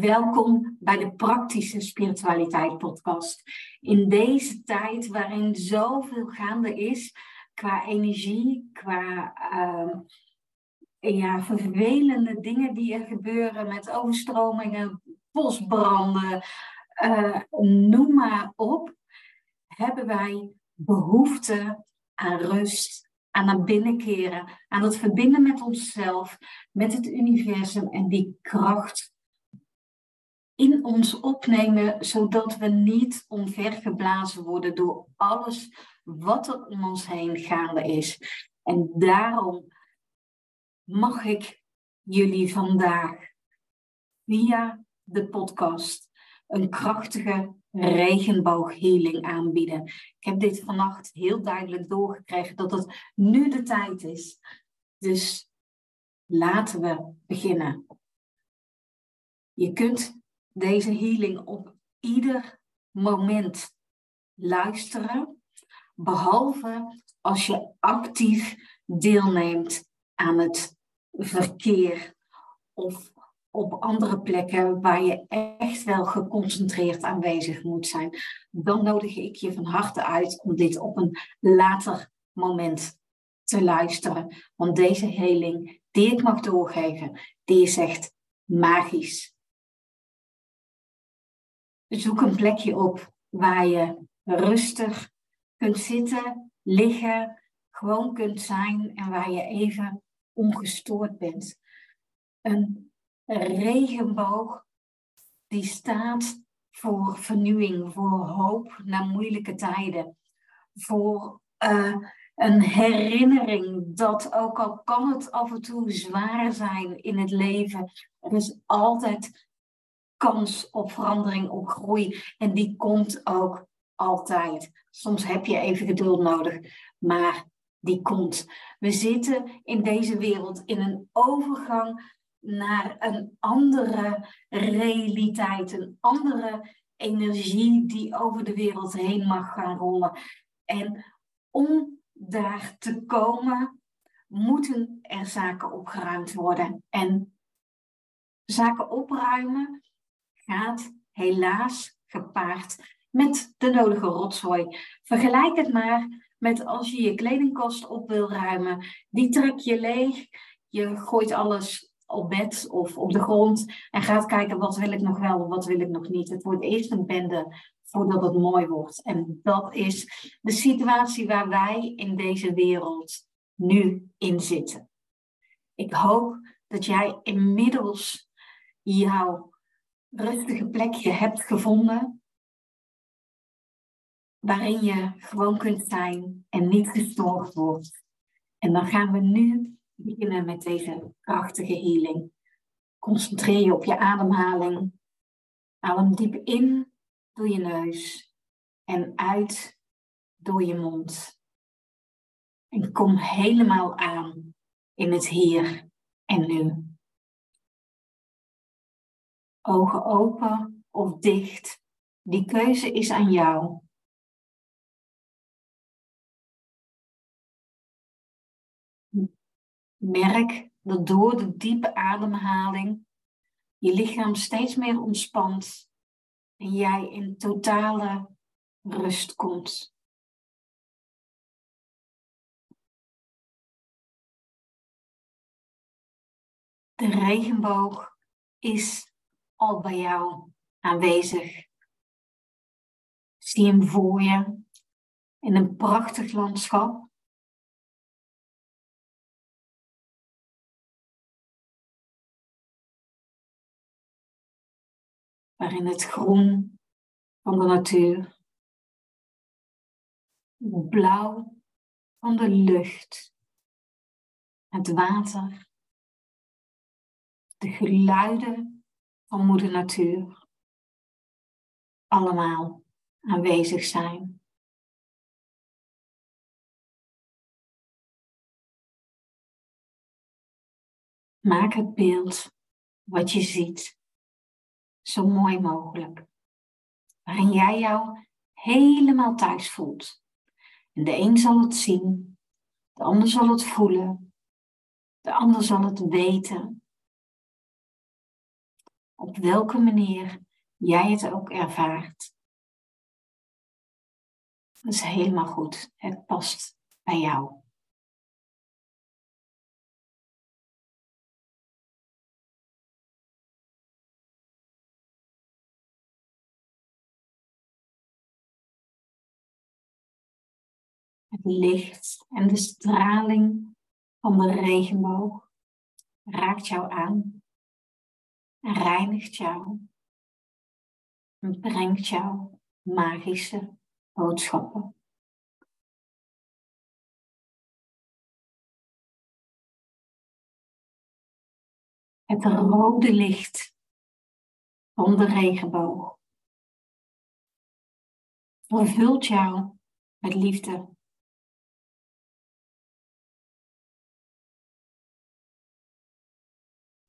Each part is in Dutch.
Welkom bij de Praktische Spiritualiteit Podcast. In deze tijd waarin zoveel gaande is qua energie, qua uh, ja, vervelende dingen die er gebeuren met overstromingen, bosbranden, uh, noem maar op, hebben wij behoefte aan rust, aan het binnenkeren, aan het verbinden met onszelf, met het universum en die kracht in ons opnemen, zodat we niet omvergeblazen worden door alles wat er om ons heen gaande is. En daarom mag ik jullie vandaag via de podcast een krachtige regenbooghealing aanbieden. Ik heb dit vannacht heel duidelijk doorgekregen dat het nu de tijd is. Dus laten we beginnen. Je kunt deze healing op ieder moment luisteren, behalve als je actief deelneemt aan het verkeer of op andere plekken waar je echt wel geconcentreerd aanwezig moet zijn, dan nodig ik je van harte uit om dit op een later moment te luisteren. Want deze heling die ik mag doorgeven, die is echt magisch. Zoek een plekje op waar je rustig kunt zitten, liggen, gewoon kunt zijn en waar je even ongestoord bent. Een regenboog die staat voor vernieuwing, voor hoop na moeilijke tijden, voor uh, een herinnering dat ook al kan het af en toe zwaar zijn in het leven, er is altijd kans op verandering, op groei. En die komt ook altijd. Soms heb je even geduld nodig, maar die komt. We zitten in deze wereld in een overgang naar een andere realiteit, een andere energie die over de wereld heen mag gaan rollen. En om daar te komen, moeten er zaken opgeruimd worden. En zaken opruimen gaat helaas gepaard met de nodige rotzooi. Vergelijk het maar met als je je kledingkast op wil ruimen. Die trek je leeg, je gooit alles op bed of op de grond en gaat kijken wat wil ik nog wel, wat wil ik nog niet. Het wordt eerst een bende voordat het mooi wordt. En dat is de situatie waar wij in deze wereld nu in zitten. Ik hoop dat jij inmiddels jouw rustige plekje hebt gevonden. Waarin je gewoon kunt zijn en niet gestoord wordt. En dan gaan we nu beginnen met deze krachtige healing. Concentreer je op je ademhaling. Adem diep in door je neus en uit door je mond. En kom helemaal aan in het hier en nu ogen open of dicht. Die keuze is aan jou. Merk dat door de diepe ademhaling je lichaam steeds meer ontspant en jij in totale rust komt. De regenboog is al bij jou aanwezig. Zie hem voor je in een prachtig landschap. Waarin het groen van de natuur, het blauw van de lucht, het water, de geluiden van moeder natuur allemaal aanwezig zijn. Maak het beeld wat je ziet zo mooi mogelijk, waarin jij jou helemaal thuis voelt. En de een zal het zien, de ander zal het voelen, de ander zal het weten op welke manier jij het ook ervaart. Dat is helemaal goed. Het past bij jou. Het licht en de straling van de regenboog raakt jou aan reinigt jou en brengt jou magische boodschappen. Het rode licht van de regenboog vervult jou met liefde.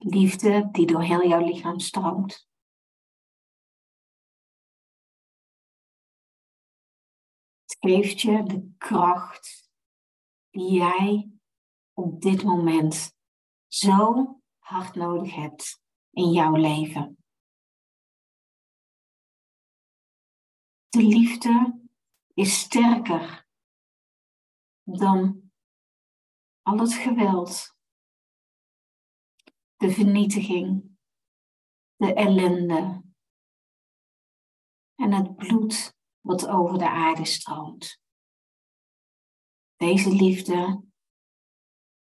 Liefde die door heel jouw lichaam stroomt. Het geeft je de kracht die jij op dit moment zo hard nodig hebt in jouw leven. De liefde is sterker dan al het geweld, de vernietiging, de ellende en het bloed wat over de aarde stroomt. Deze liefde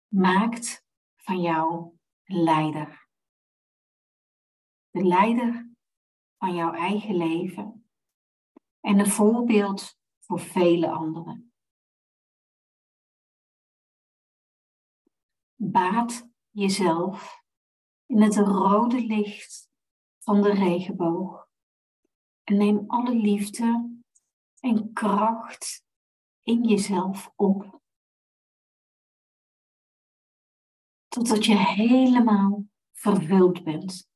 maakt van jou leider. De leider van jouw eigen leven en een voorbeeld voor vele anderen. Baat jezelf in het rode licht van de regenboog en neem alle liefde en kracht in jezelf op. Totdat je helemaal vervuld bent.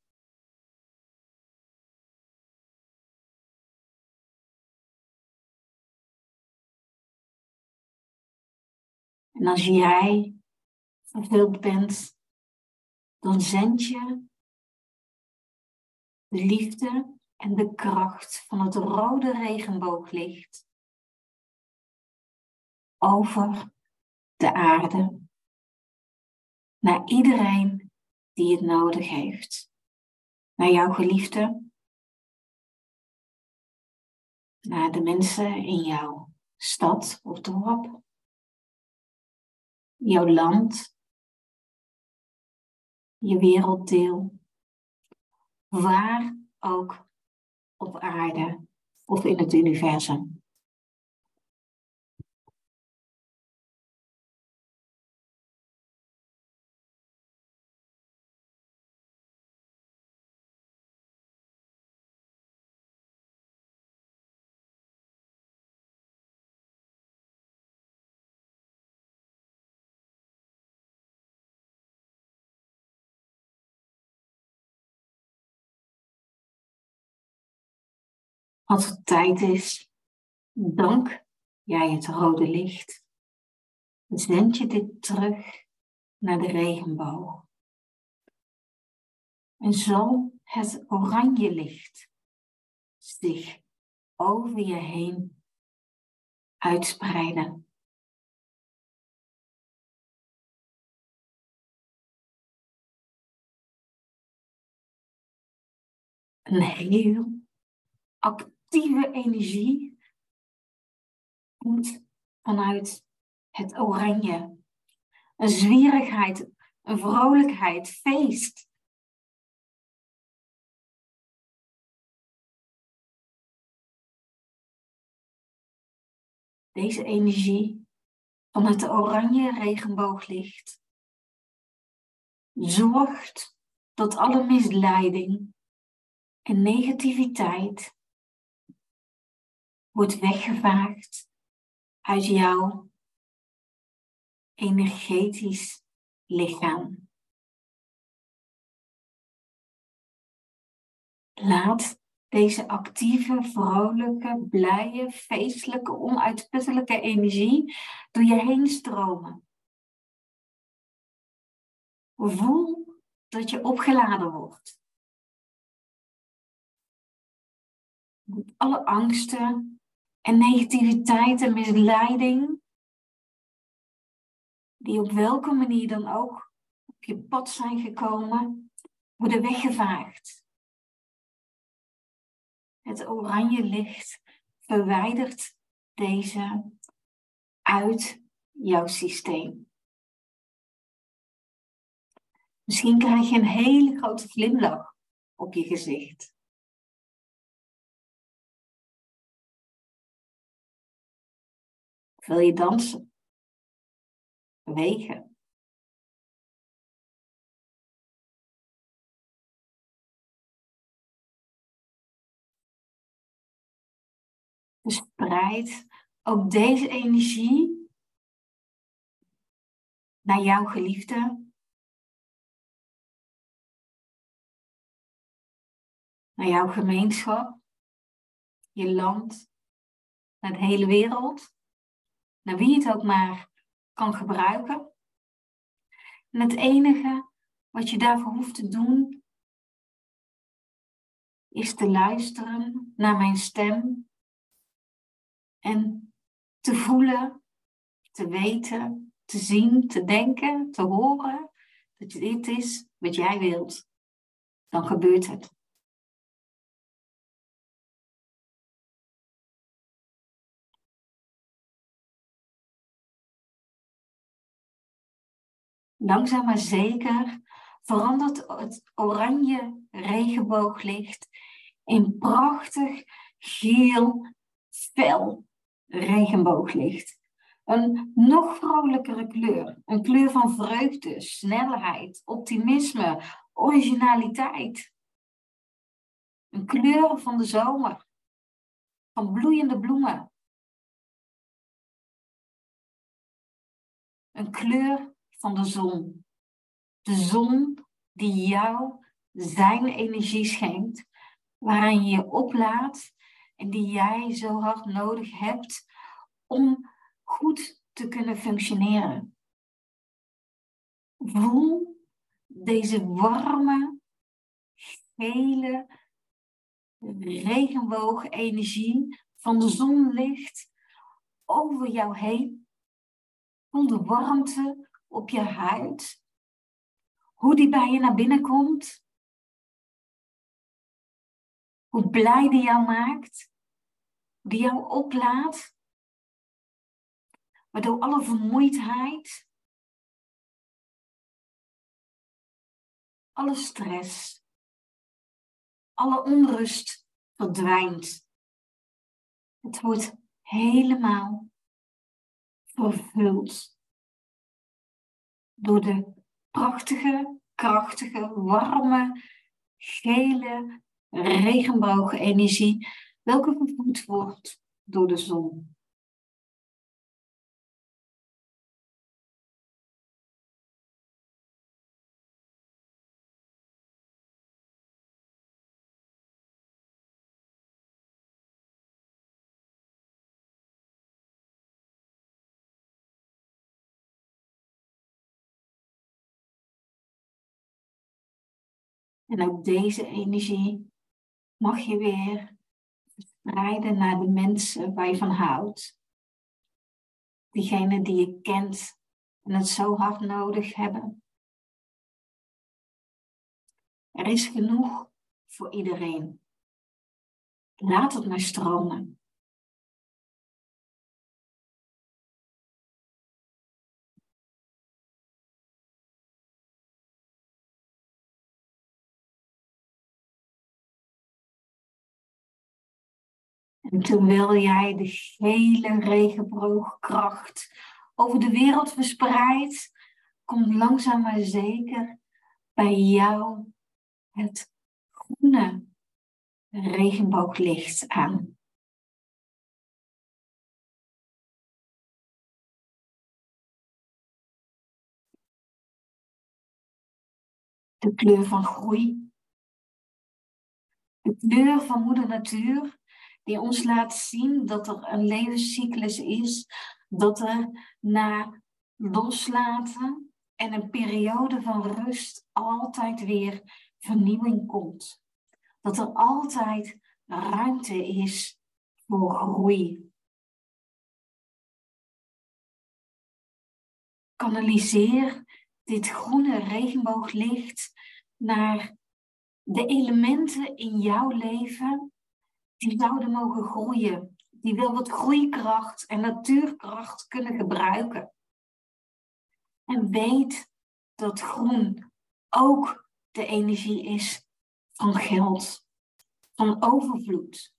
En als jij vervuld bent, dan zend je de liefde en de kracht van het rode regenbooglicht over de aarde. Naar iedereen die het nodig heeft. Naar jouw geliefde, naar de mensen in jouw stad of dorp, jouw land, je werelddeel, waar ook op aarde of in het universum. Als het tijd is, dank jij het rode licht. Zend je dit terug naar de regenboog. En zal het oranje licht zich over je heen uitspreiden. Een heel actieve energie komt vanuit het oranje. Een zwierigheid, een vrolijkheid, feest. Deze energie van het oranje regenbooglicht zorgt dat alle misleiding en negativiteit wordt weggevaagd uit jouw energetisch lichaam. Laat deze actieve, vrolijke, blije, feestelijke, onuitputtelijke energie door je heen stromen. Voel dat je opgeladen wordt. alle angsten en negativiteit en misleiding, die op welke manier dan ook op je pad zijn gekomen, worden weggevaagd. Het oranje licht verwijdert deze uit jouw systeem. Misschien krijg je een hele grote glimlach op je gezicht. Wil je dansen? Bewegen? Verspreid ook deze energie naar jouw geliefde. Naar jouw gemeenschap, je land, naar de hele wereld naar wie het ook maar kan gebruiken. En het enige wat je daarvoor hoeft te doen, is te luisteren naar mijn stem en te voelen, te weten, te zien, te denken, te horen dat dit is wat jij wilt. Dan gebeurt het. Langzaam maar zeker verandert het oranje regenbooglicht in prachtig geel fel regenbooglicht. Een nog vrolijkere kleur. Een kleur van vreugde, snelheid, optimisme, originaliteit. Een kleur van de zomer. Van bloeiende bloemen. Een kleur van de zon. De zon die jou zijn energie schenkt, waarin je je oplaadt en die jij zo hard nodig hebt om goed te kunnen functioneren. Voel deze warme, gele regenboogenergie van de zonlicht over jou heen. Voel de warmte op je huid. Hoe die bij je naar binnen komt. Hoe blij die jou maakt. Die jou oplaat. Waardoor alle vermoeidheid, alle stress, alle onrust verdwijnt. Het wordt helemaal vervuld door de prachtige, krachtige, warme, gele regenboogenergie, welke gevoed wordt door de zon. En ook deze energie mag je weer verspreiden naar de mensen waar je van houdt. Diegenen die je kent en het zo hard nodig hebben. Er is genoeg voor iedereen. Laat het maar stromen. En terwijl jij de gele regenboogkracht over de wereld verspreidt, komt langzaam maar zeker bij jou het groene regenbooglicht aan. De kleur van groei. De kleur van moeder natuur die ons laat zien dat er een levenscyclus is, dat er na loslaten en een periode van rust altijd weer vernieuwing komt. Dat er altijd ruimte is voor groei. Kanaliseer dit groene regenbooglicht naar de elementen in jouw leven die zouden mogen groeien, die wel wat groeikracht en natuurkracht kunnen gebruiken. En weet dat groen ook de energie is van geld, van overvloed.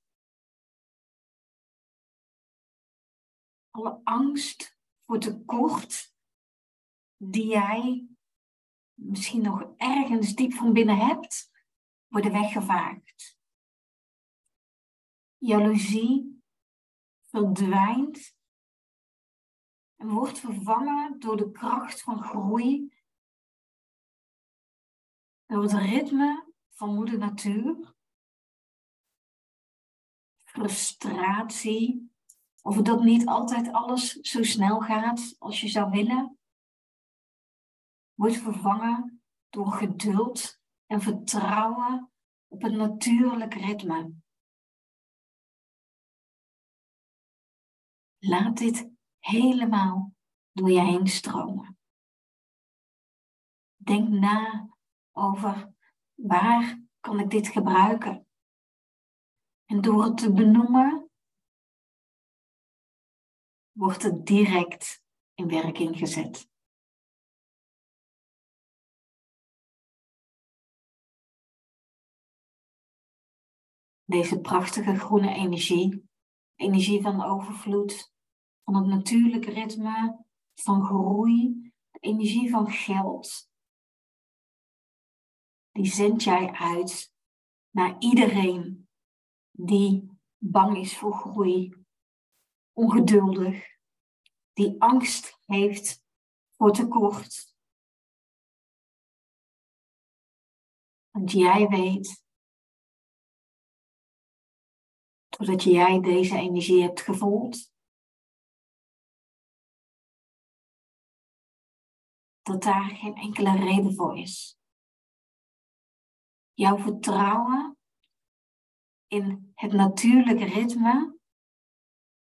Alle angst voor tekort die jij misschien nog ergens diep van binnen hebt, worden weggevaagd. Jaloezie verdwijnt en wordt vervangen door de kracht van groei, door het ritme van moeder natuur, frustratie, of dat niet altijd alles zo snel gaat als je zou willen, wordt vervangen door geduld en vertrouwen op het natuurlijk ritme. Laat dit helemaal door je heen stromen. Denk na over waar kan ik dit gebruiken. En door het te benoemen, wordt het direct in werking gezet. Deze prachtige groene energie, energie van overvloed, van het natuurlijke ritme, van groei, de energie van geld. Die zend jij uit naar iedereen die bang is voor groei, ongeduldig, die angst heeft voor tekort. Want jij weet, doordat jij deze energie hebt gevoeld, dat daar geen enkele reden voor is. Jouw vertrouwen in het natuurlijke ritme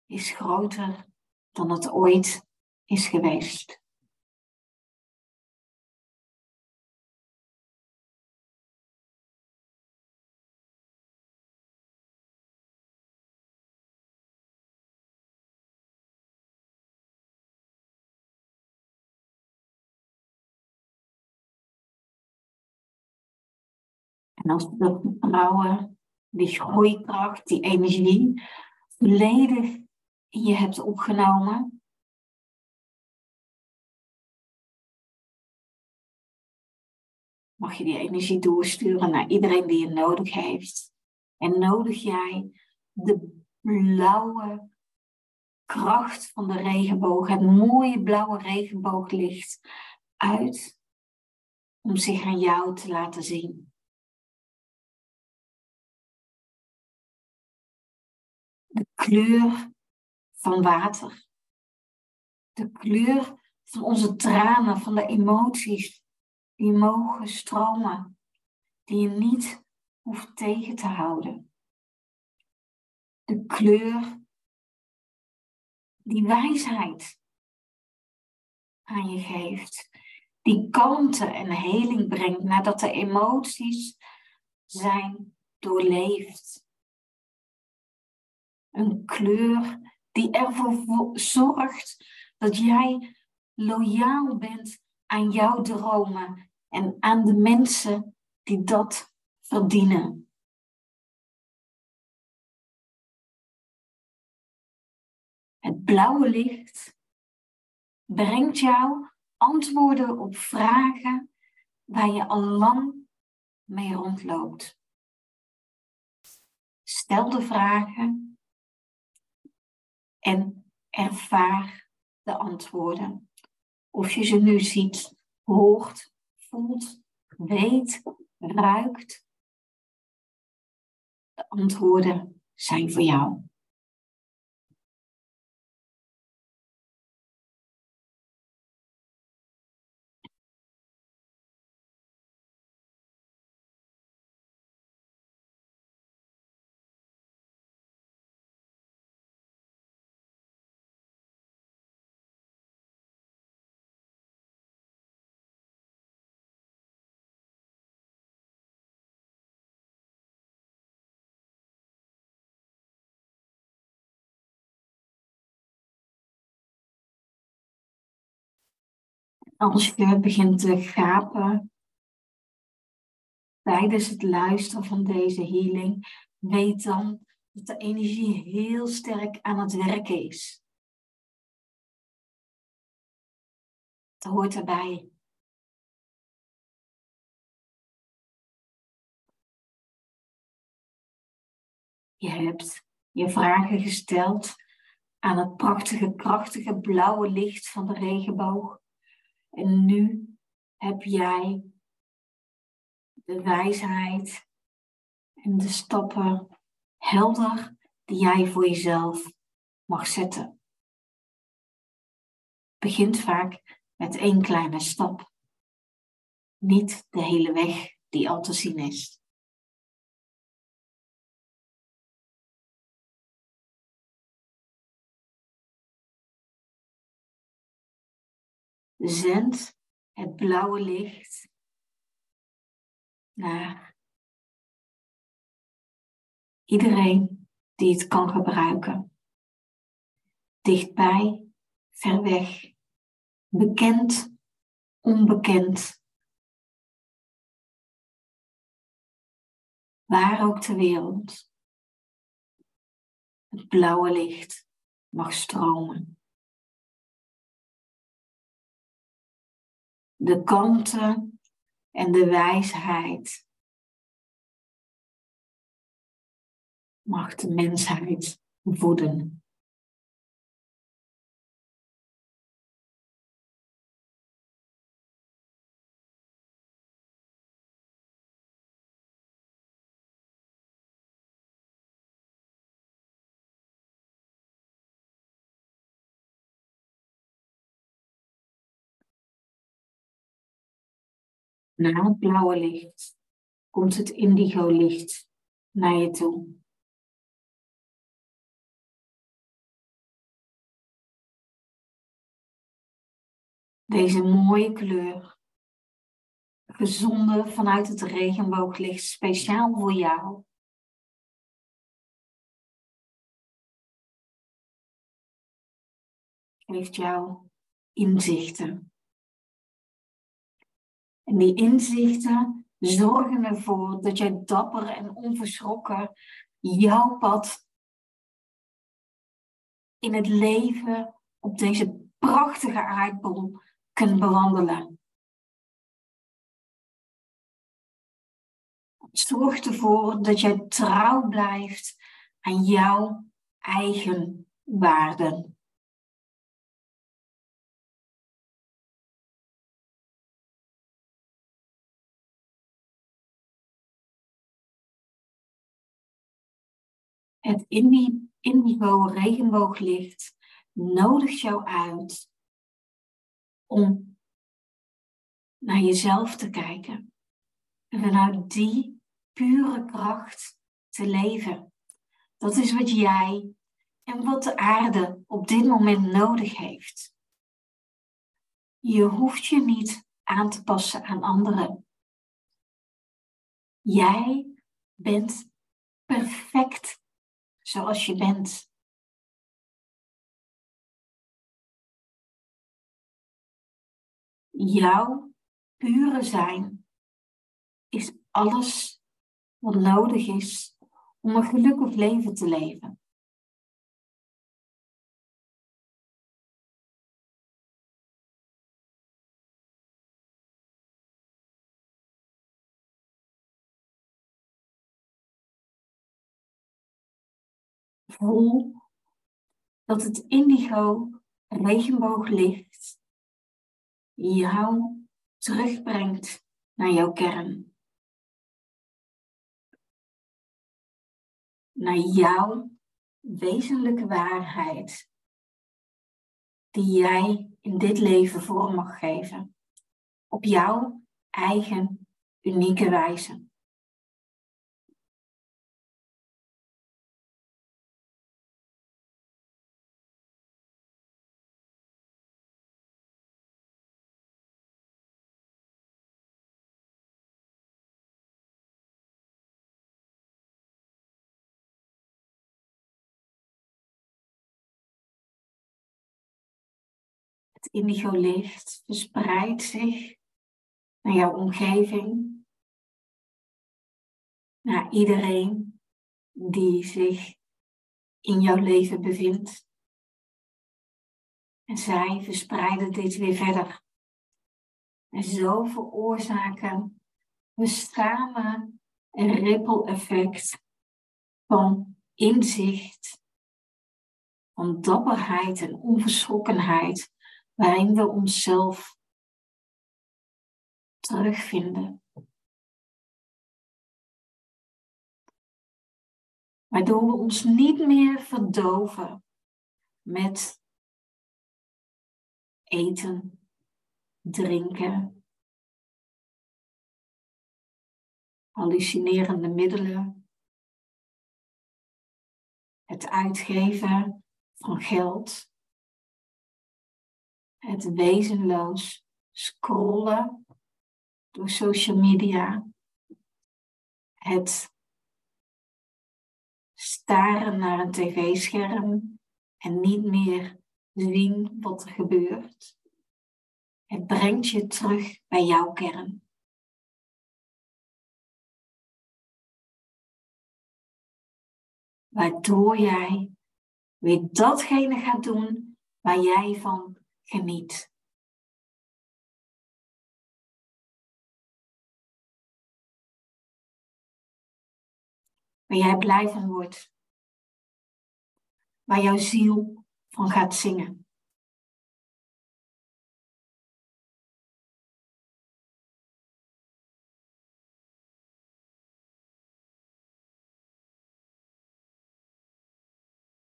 is groter dan het ooit is geweest. En als de vertrouwen, die groeikracht, die energie volledig in je hebt opgenomen, mag je die energie doorsturen naar iedereen die je nodig heeft. En nodig jij de blauwe kracht van de regenboog, het mooie blauwe regenbooglicht uit om zich aan jou te laten zien. De kleur van water. De kleur van onze tranen, van de emoties die mogen stromen, die je niet hoeft tegen te houden. De kleur die wijsheid aan je geeft, die kalmte en heling brengt nadat de emoties zijn doorleefd. Een kleur die ervoor zorgt dat jij loyaal bent aan jouw dromen en aan de mensen die dat verdienen. Het blauwe licht brengt jou antwoorden op vragen waar je al lang mee rondloopt. Stel de vragen en ervaar de antwoorden. Of je ze nu ziet, hoort, voelt, weet, ruikt. De antwoorden zijn voor jou. Als je begint te gapen tijdens het luisteren van deze healing, weet dan dat de energie heel sterk aan het werken is. Dat hoort erbij. Je hebt je vragen gesteld aan het prachtige, krachtige blauwe licht van de regenboog. En nu heb jij de wijsheid en de stappen helder die jij voor jezelf mag zetten. Begint vaak met één kleine stap, niet de hele weg die al te zien is. Zend het blauwe licht naar iedereen die het kan gebruiken. Dichtbij, ver weg, bekend, onbekend. Waar ook ter wereld. Het blauwe licht mag stromen. De kanten en de wijsheid mag de mensheid voeden. Na het blauwe licht komt het indigo licht naar je toe. Deze mooie kleur, gezonden vanuit het regenbooglicht, speciaal voor jou. Geeft jou inzichten. En die inzichten zorgen ervoor dat jij dapper en onverschrokken jouw pad in het leven op deze prachtige aardbol kunt bewandelen. Zorg ervoor dat jij trouw blijft aan jouw eigen waarden. Het indigo regenbooglicht nodigt jou uit om naar jezelf te kijken. En vanuit die pure kracht te leven. Dat is wat jij en wat de aarde op dit moment nodig heeft. Je hoeft je niet aan te passen aan anderen. Jij bent perfect zoals je bent. Jouw pure zijn is alles wat nodig is om een gelukkig leven te leven. Voel dat het indigo regenbooglicht jou terugbrengt naar jouw kern. Naar jouw wezenlijke waarheid die jij in dit leven vorm mag geven. Op jouw eigen unieke wijze. Indigo licht verspreidt zich naar jouw omgeving, naar iedereen die zich in jouw leven bevindt. En zij verspreiden dit weer verder. En zo veroorzaken we samen een ripple effect van inzicht, van dapperheid en onverschrokkenheid, waarin we onszelf terugvinden. Waardoor we ons niet meer verdoven met eten, drinken, hallucinerende middelen, het uitgeven van geld, het wezenloos scrollen door social media, het staren naar een tv-scherm en niet meer zien wat er gebeurt. Het brengt je terug bij jouw kern. Waardoor jij weer datgene gaat doen waar jij van geniet. Waar jij blij van wordt. Waar jouw ziel van gaat zingen.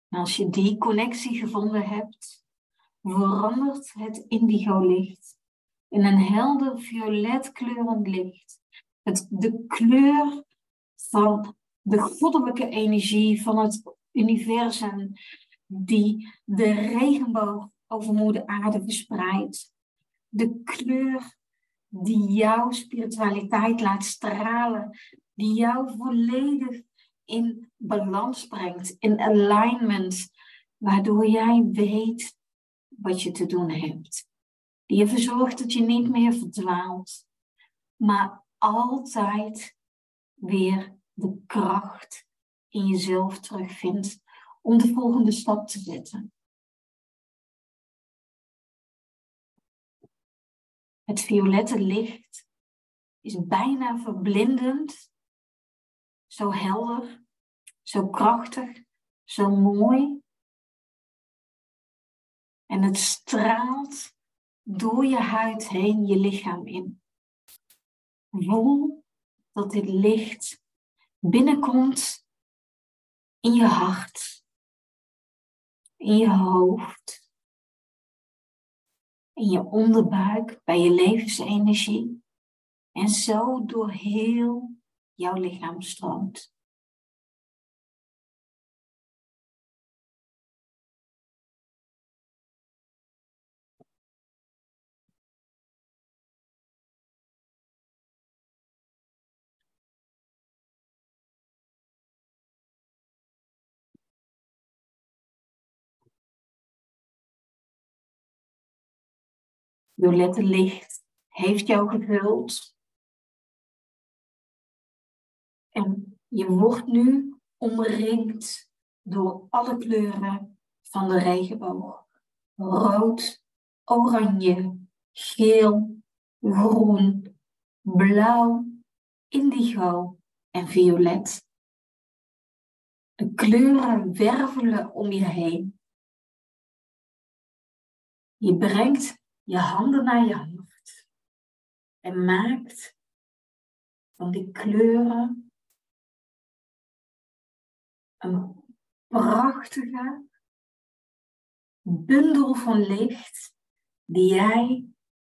En als je die connectie gevonden hebt, verandert het indigo licht in een helder violet kleurend licht. Het, de kleur van de goddelijke energie van het universum die de regenboog over moeder aarde verspreidt. De kleur die jouw spiritualiteit laat stralen, die jou volledig in balans brengt, in alignment, waardoor jij weet wat je te doen hebt. Die ervoor zorgt dat je niet meer verdwaalt, maar altijd weer de kracht in jezelf terugvindt om de volgende stap te zetten. Het violette licht is bijna verblindend, zo helder, zo krachtig, zo mooi. En het straalt door je huid heen je lichaam in. Voel dat dit licht binnenkomt in je hart, in je hoofd, in je onderbuik, bij je levensenergie en zo door heel jouw lichaam stroomt. Violette licht heeft jou gevuld. En je wordt nu omringd door alle kleuren van de regenboog. Rood, oranje, geel, groen, blauw, indigo en violet. De kleuren wervelen om je heen. Je brengt je handen naar je hoofd en maakt van die kleuren een prachtige bundel van licht die jij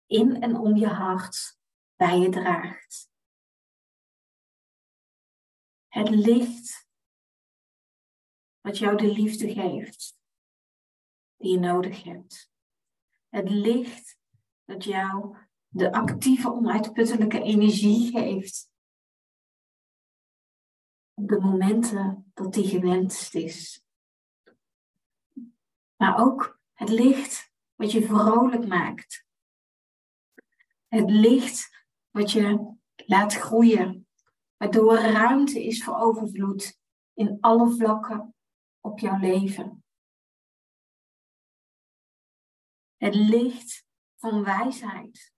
in en om je hart bij je draagt. Het licht wat jou de liefde geeft die je nodig hebt het licht dat jou de actieve, onuitputtelijke energie geeft. Op de momenten dat die gewenst is. Maar ook het licht wat je vrolijk maakt. Het licht wat je laat groeien, waardoor ruimte is voor overvloed in alle vlakken op jouw leven. Het licht van wijsheid,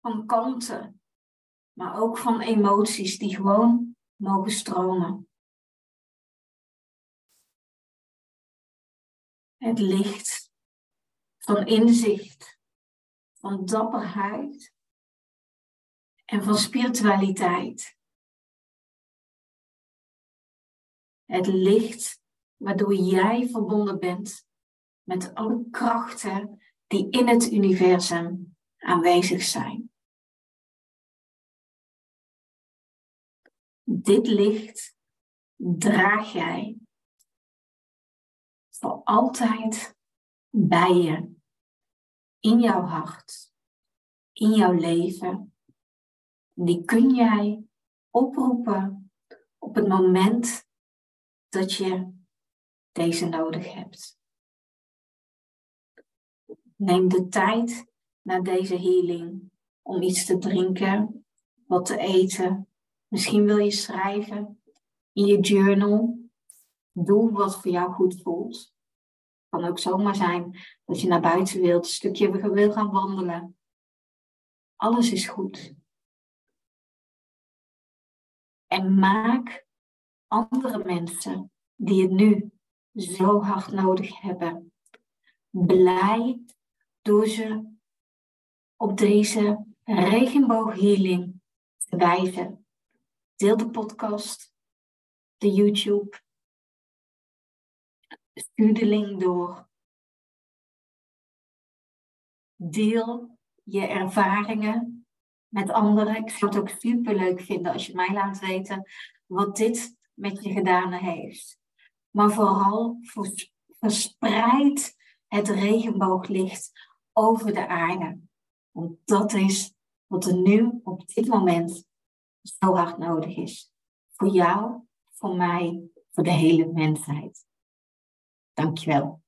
van kanten, maar ook van emoties die gewoon mogen stromen. Het licht van inzicht, van dapperheid en van spiritualiteit. Het licht waardoor jij verbonden bent met alle krachten die in het universum aanwezig zijn. Dit licht draag jij voor altijd bij je, in jouw hart, in jouw leven. Die kun jij oproepen op het moment dat je deze nodig hebt. Neem de tijd na deze healing om iets te drinken, wat te eten. Misschien wil je schrijven in je journal. Doe wat voor jou goed voelt. Het kan ook zomaar zijn dat je naar buiten wilt, een stukje wil gaan wandelen. Alles is goed. En maak andere mensen die het nu zo hard nodig hebben, blij ze op deze regenbooghealing te wijzen. Deel de podcast, de YouTube, de link door. Deel je ervaringen met anderen. Ik zou het ook super leuk vinden als je mij laat weten wat dit met je gedaan heeft. Maar vooral verspreid het regenbooglicht over de aarde. Want dat is wat er nu op dit moment zo hard nodig is. Voor jou, voor mij, voor de hele mensheid. Dankjewel.